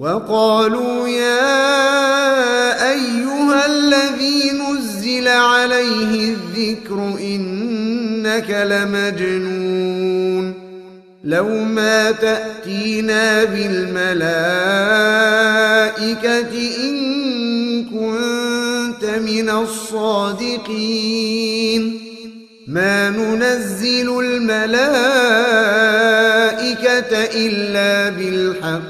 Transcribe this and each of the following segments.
وقالوا يا أيها الذي نزل عليه الذكر إنك لمجنون لو ما تأتينا بالملائكة إن كنت من الصادقين. ما ننزل الملائكة إلا بالحق.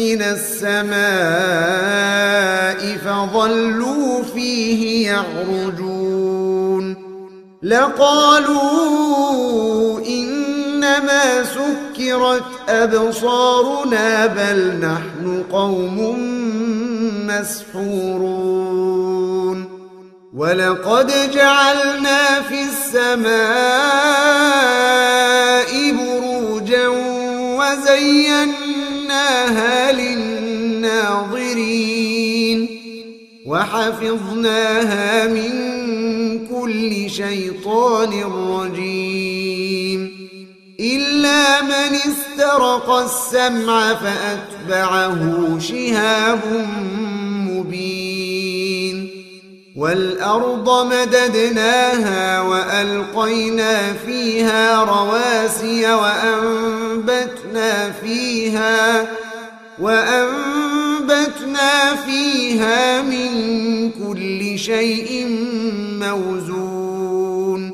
من السماء فظلوا فيه يعرجون. لقالوا إنما سكرت أبصارنا بل نحن قوم مسحورون. ولقد جعلنا في السماء بروجا وزيناها للناظرين وحفظناها من كل شيطان رجيم إلا من استرق السمع فأتبعه شهاب مبين والأرض مددناها وألقينا فيها رواسي وأنبتنا فيها وأنبتنا فيها من كل شيء موزون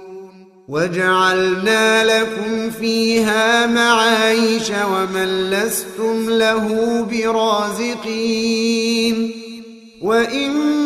وجعلنا لكم فيها معايش ومن لستم له برازقين وإن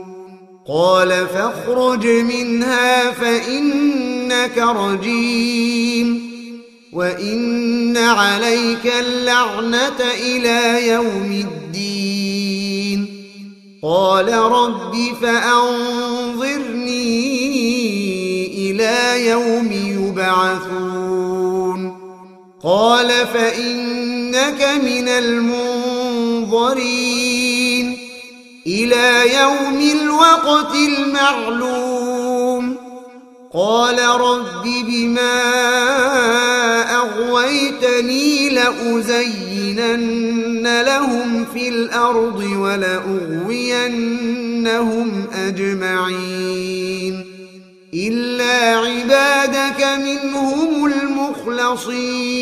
قال فاخرج منها فإنك رجيم وإن عليك اللعنة إلى يوم الدين. قال رب فأنظرني إلى يوم يبعثون. قال فإنك من المنظرين. إلى يوم الوقت المعلوم. قال رب بما أغويتني لأزينن لهم في الأرض ولأغوينهم أجمعين. إلا عبادك منهم المخلصين.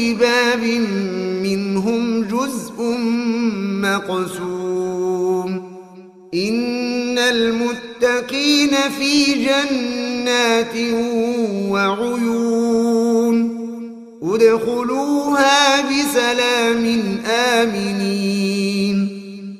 باب منهم جزء مقسوم. إن المتقين في جنات وعيون. ادخلوها بسلام آمنين.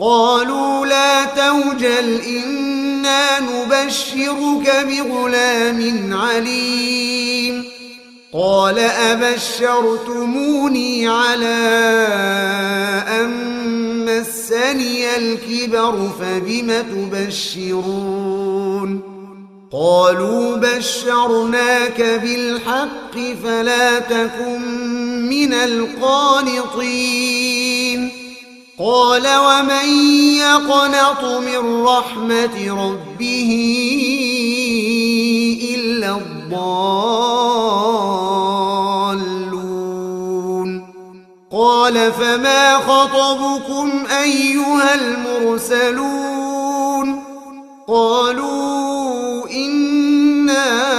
قالوا لا توجل إنا نبشرك بغلام عليم. قال أبشرتموني على أن مسني الكبر فبم تبشرون؟ قالوا بشرناك بالحق فلا تكن من القانطين. قال ومن يقنط من رحمة ربه إلا الضالون قال فما خطبكم أيها المرسلون قالوا إنا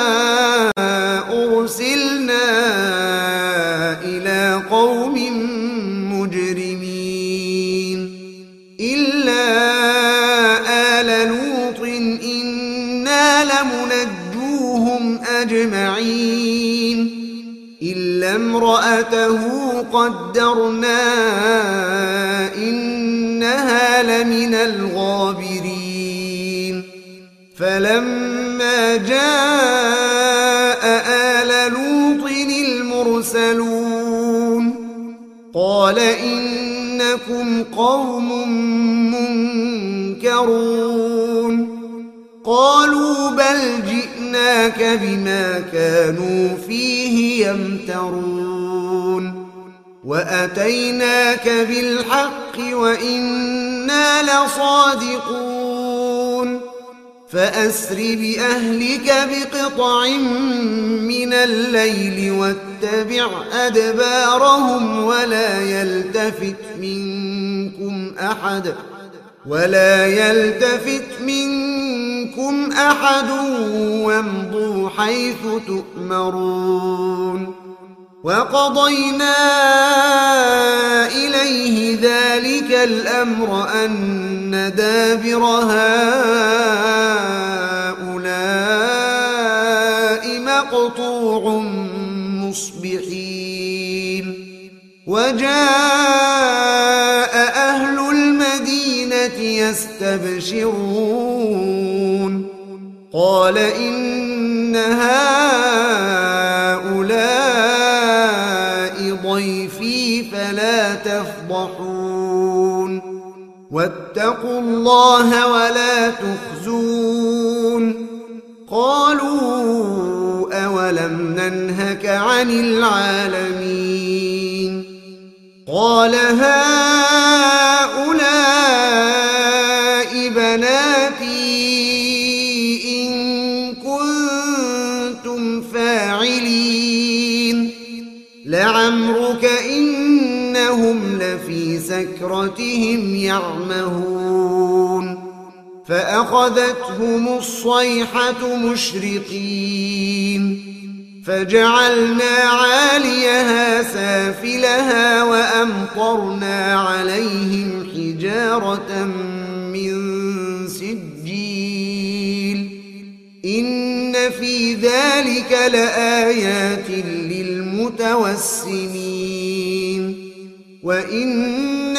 وامرأته قدرنا إنها لمن الغابرين. فلما جاء آل لوط المرسلون قال إنكم قوم منكرون. قالوا بل جئناك بما كانوا فيه يمترون وأتيناك بالحق وإنا لصادقون فأسر بأهلك بقطع من الليل واتبع أدبارهم ولا يلتفت منكم أحد ولا يلتفت منكم أحد وامضوا حيث تؤمرون وقضينا إليه ذلك الأمر أن دابر هؤلاء مقطوع مصبحين وجاء يستبشرون. قال إن هؤلاء ضيفي فلا تفضحون. واتقوا الله ولا تخزون. قالوا أولم ننهك عن العالمين؟ قال هؤلاء سكرتهم يعمهون فأخذتهم الصيحة مشرقين فجعلنا عاليها سافلها وأمطرنا عليهم حجارة من سجيل إن في ذلك لآيات للمتوسمين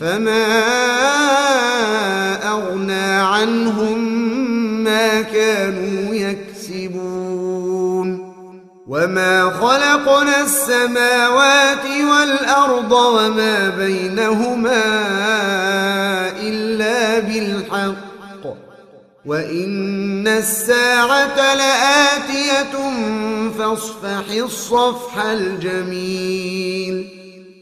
فما أغنى عنهم ما كانوا يكسبون وما خلقنا السماوات والأرض وما بينهما إلا بالحق وإن الساعة لآتية فاصفح الصفح الجميل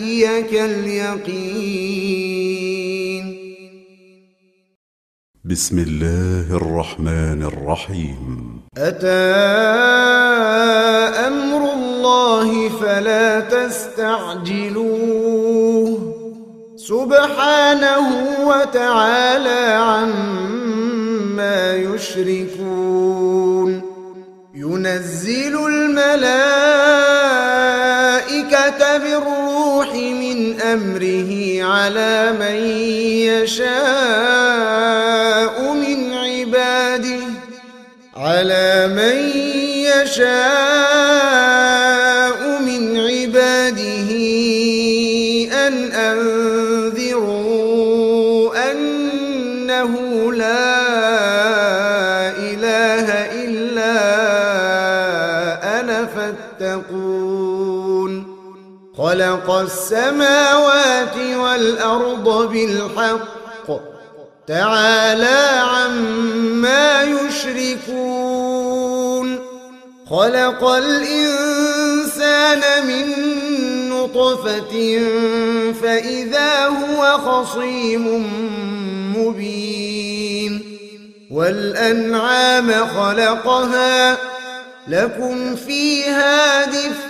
يأتيك اليقين. بسم الله الرحمن الرحيم. أتى أمر الله فلا تستعجلوه. سبحانه وتعالى عما يشركون. ينزل الملائكة أمره على من يشاء من عباده على من يشاء السماوات والأرض بالحق. تعالى عما يشركون. خلق الإنسان من نطفة فإذا هو خصيم مبين. والأنعام خلقها لكم فيها دفء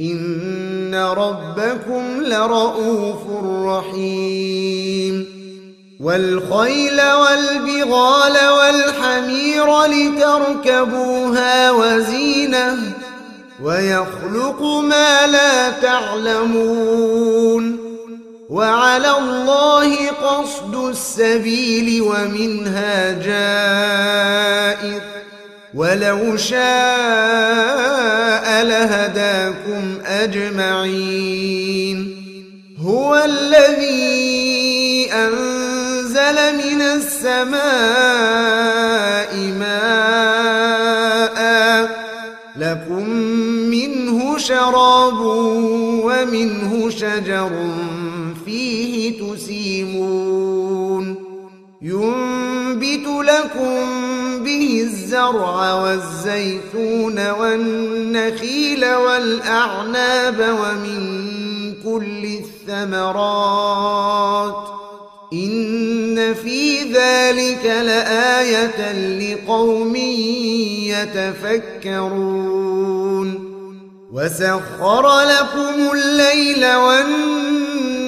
إن ربكم لرؤوف رحيم والخيل والبغال والحمير لتركبوها وزينة ويخلق ما لا تعلمون وعلى الله قصد السبيل ومنها جائر ولو شاء لهداكم أجمعين. هو الذي أنزل من السماء ماء لكم منه شراب ومنه شجر فيه تسيمون. ينبت لكم به الزرع والزيتون والنخيل والأعناب ومن كل الثمرات إن في ذلك لآية لقوم يتفكرون وسخر لكم الليل والنهار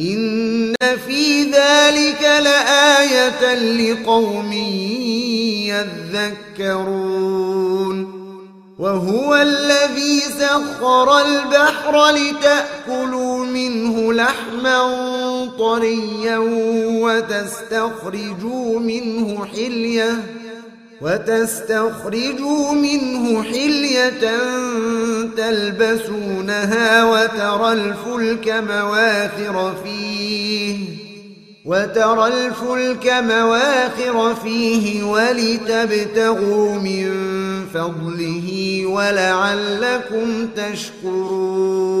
إن في ذلك لآية لقوم يذكرون. وهو الذي سخر البحر لتأكلوا منه لحما طريا وتستخرجوا منه حلية وتستخرجوا منه حلية تلبسونها وترى الفلك مواخر فيه وترى الفلك مواخر فيه ولتبتغوا من فضله ولعلكم تشكرون.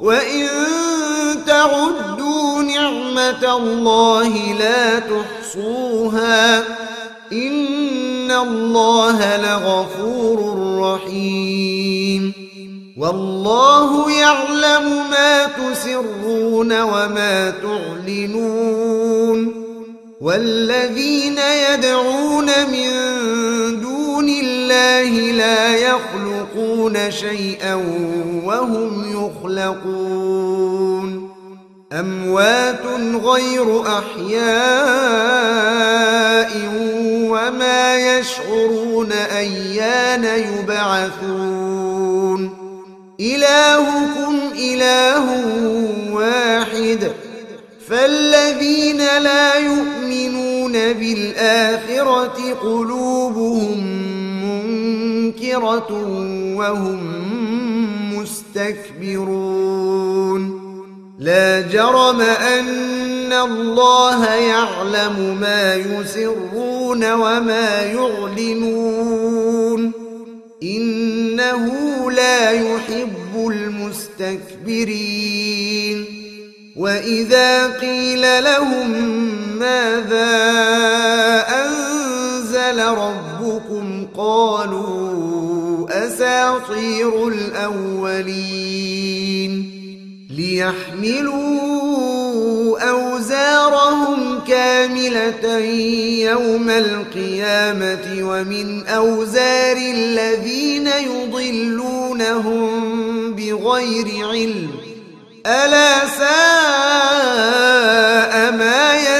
وإن تعدوا نعمة الله لا تحصوها إن الله لغفور رحيم والله يعلم ما تسرون وما تعلنون والذين يدعون من دون الله لا يخلقون شيئا وهم يخلقون. أموات غير أحياء وما يشعرون أيان يبعثون. إلهكم إله واحد. فالذين لا يؤمنون بالآخرة قلوبهم منكرة وهم مستكبرون. لا جرم أن الله يعلم ما يسرون وما يعلنون. إنه لا يحب المستكبرين. وإذا قيل لهم ماذا أنزل ربكم قالوا أساطير الأولين ليحملوا أوزارهم كاملة يوم القيامة ومن أوزار الذين يضلونهم بغير علم ألا ساء ما يزرون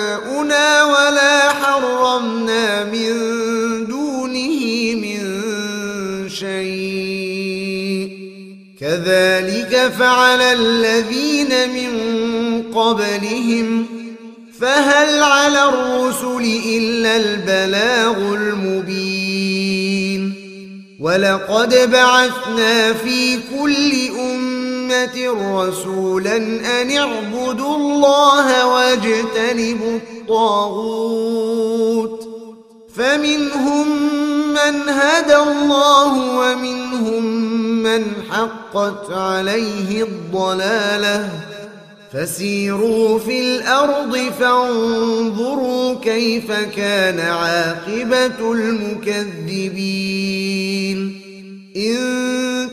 كذلك فعل الذين من قبلهم فهل على الرسل إلا البلاغ المبين؟ ولقد بعثنا في كل أمة رسولا أن اعبدوا الله واجتنبوا الطاغوت. فمنهم من هدى الله ومنهم من حقت عليه الضلاله. فسيروا في الأرض فانظروا كيف كان عاقبة المكذبين. إن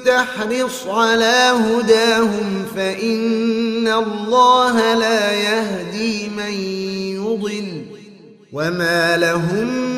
تحرص على هداهم فإن الله لا يهدي من يضل. وما لهم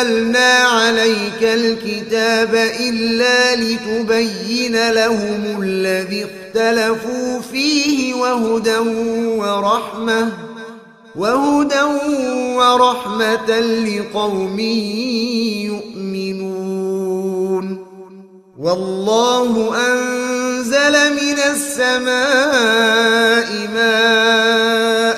أنزلنا عليك الكتاب إلا لتبين لهم الذي اختلفوا فيه وهدى ورحمة وهدى ورحمة لقوم يؤمنون. والله أنزل من السماء ماء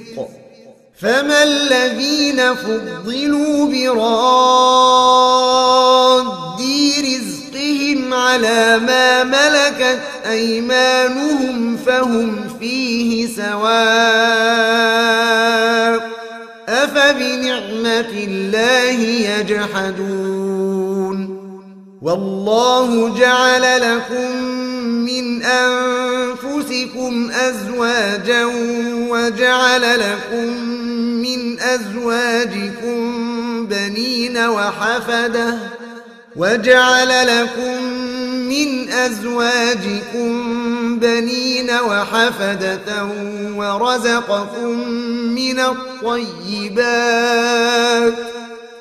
فما الذين فضلوا براد رزقهم على ما ملكت أيمانهم فهم فيه سواء أفبنعمة الله يجحدون والله جعل لكم من أنفسكم أزواجا وجعل لكم من أزواجكم بنين وحفدة وجعل لكم من أزواجكم بنين وحفدة ورزقكم من الطيبات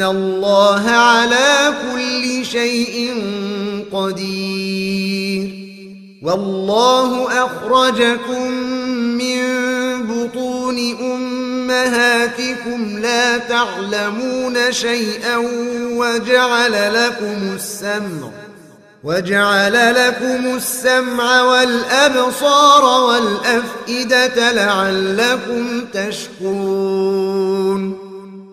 إن الله على كل شيء قدير. والله أخرجكم من بطون أمهاتكم لا تعلمون شيئا وجعل لكم السمع وجعل لكم السمع والأبصار والأفئدة لعلكم تشكرون.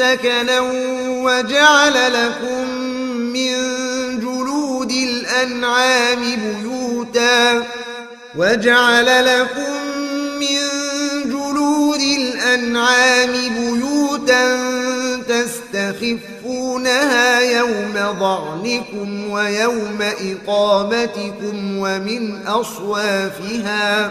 سكنا وجعل لكم من جلود الأنعام بيوتا وجعل لكم من جلود الأنعام بيوتا تستخفونها يوم ظعنكم ويوم إقامتكم ومن أصوافها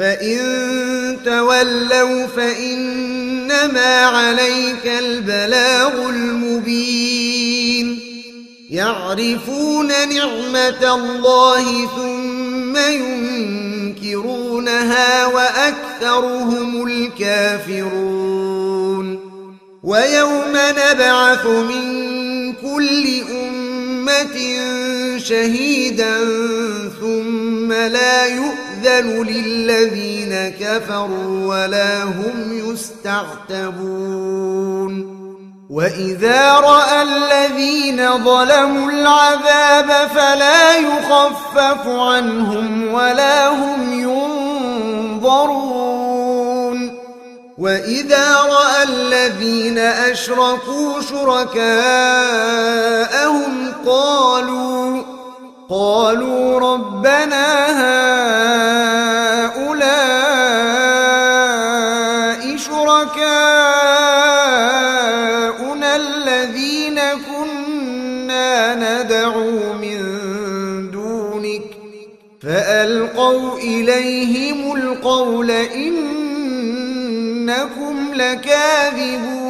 فإن تولوا فإنما عليك البلاغ المبين يعرفون نعمة الله ثم ينكرونها وأكثرهم الكافرون ويوم نبعث من كل أمة شهيدا ثم لا يؤذن للذين كفروا ولا هم يستعتبون وإذا رأى الذين ظلموا العذاب فلا يخفف عنهم ولا هم ينظرون وإذا رأى الذين أشركوا شركاءهم قالوا قالوا ربنا هؤلاء شركاؤنا الذين كنا ندعو من دونك فألقوا إليهم القول إنكم لكاذبون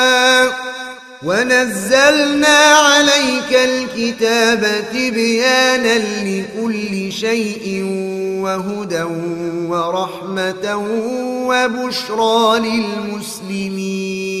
ونزلنا عليك الكتاب تبيانا لكل شيء وهدى ورحمة وبشرى للمسلمين.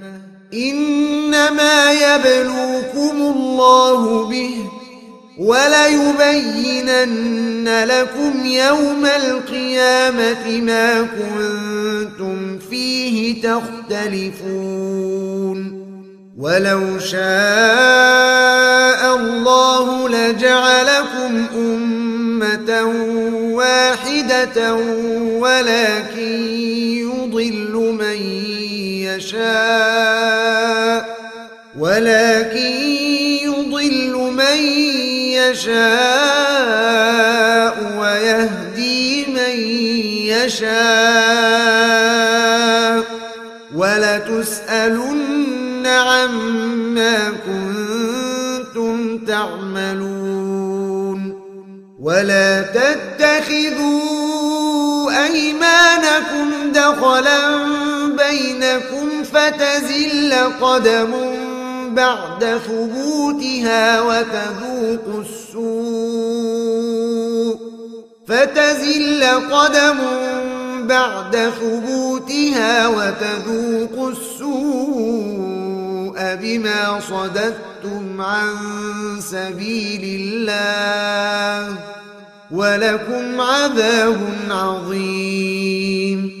إنما يبلوكم الله به وليبينن لكم يوم القيامة ما كنتم فيه تختلفون. ولو شاء الله لجعلكم أمة واحدة ولكن يضل من يشاء ولكن يضل من يشاء ويهدي من يشاء. ولتسألن عما كنتم تعملون. ولا تتخذوا أيمانكم دخلا بينكم فتزل قدم بعد ثبوتها وتذوقوا السوء فتزل قدم بعد ثبوتها وتذوقوا السوء بما صددتم عن سبيل الله ولكم عذاب عظيم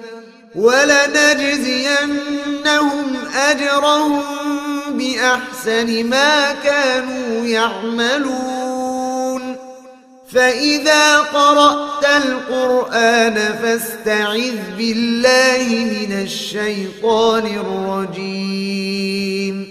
ولنجزينهم أجرهم بأحسن ما كانوا يعملون. فإذا قرأت القرآن فاستعذ بالله من الشيطان الرجيم.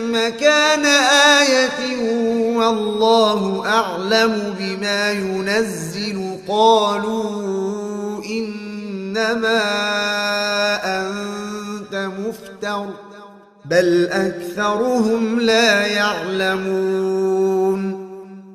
مكان آية والله أعلم بما ينزل قالوا إنما أنت مفتر بل أكثرهم لا يعلمون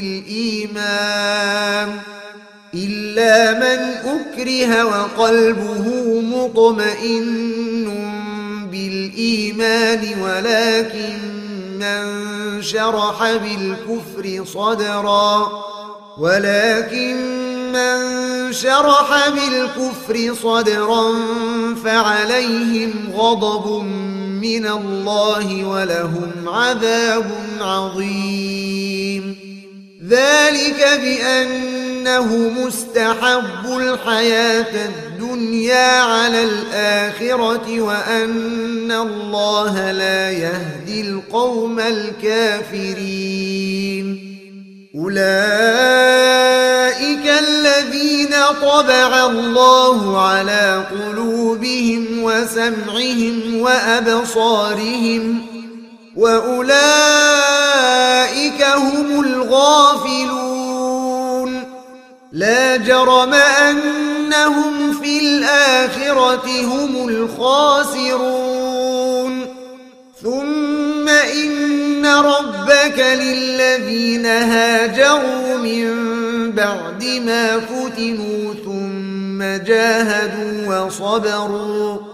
بالإيمان إلا من أكره وقلبه مطمئن بالإيمان ولكن من شرح بالكفر صدرا. ولكن من شرح بالكفر صدرا فعليهم غضب من الله ولهم عذاب عظيم. ذلك بأنه مستحب الحياة الدنيا على الآخرة وأن الله لا يهدي القوم الكافرين. أولئك الذين طبع الله على قلوبهم وسمعهم وأبصارهم وأولئك هم الغافلون لا جرم أنهم في الآخرة هم الخاسرون ثم إن ربك للذين هاجروا من بعد ما فتنوا ثم جاهدوا وصبروا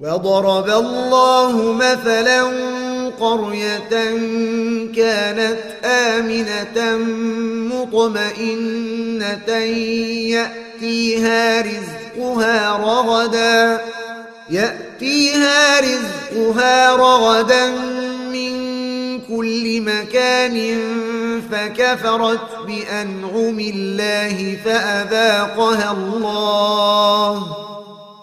وضرب الله مثلا قرية كانت آمنة مطمئنة يأتيها رزقها رغدا يأتيها رزقها رغدا من كل مكان فكفرت بأنعم الله فأذاقها الله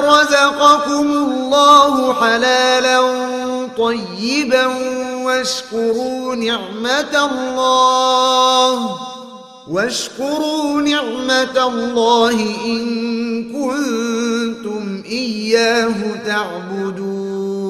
رزقكم الله حلالا طيبا واشكروا نعمة الله واشكروا نعمة الله إن كنتم إياه تعبدون.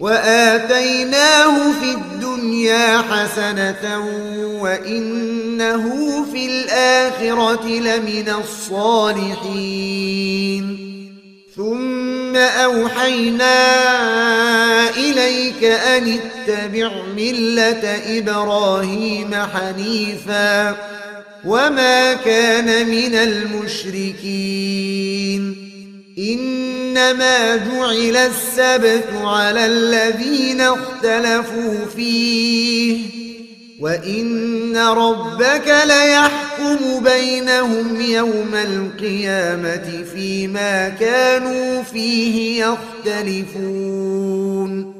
وآتيناه في الدنيا حسنة وإنه في الآخرة لمن الصالحين. ثم أوحينا إليك أن اتبع ملة إبراهيم حنيفا وما كان من المشركين. إنما جعل السبت على الذين اختلفوا فيه. وإن ربك ليحكم بينهم يوم القيامة فيما كانوا فيه يختلفون.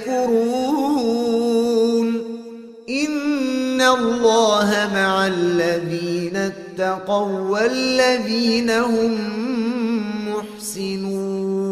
يمكرون إن الله مع الذين اتقوا والذين هم محسنون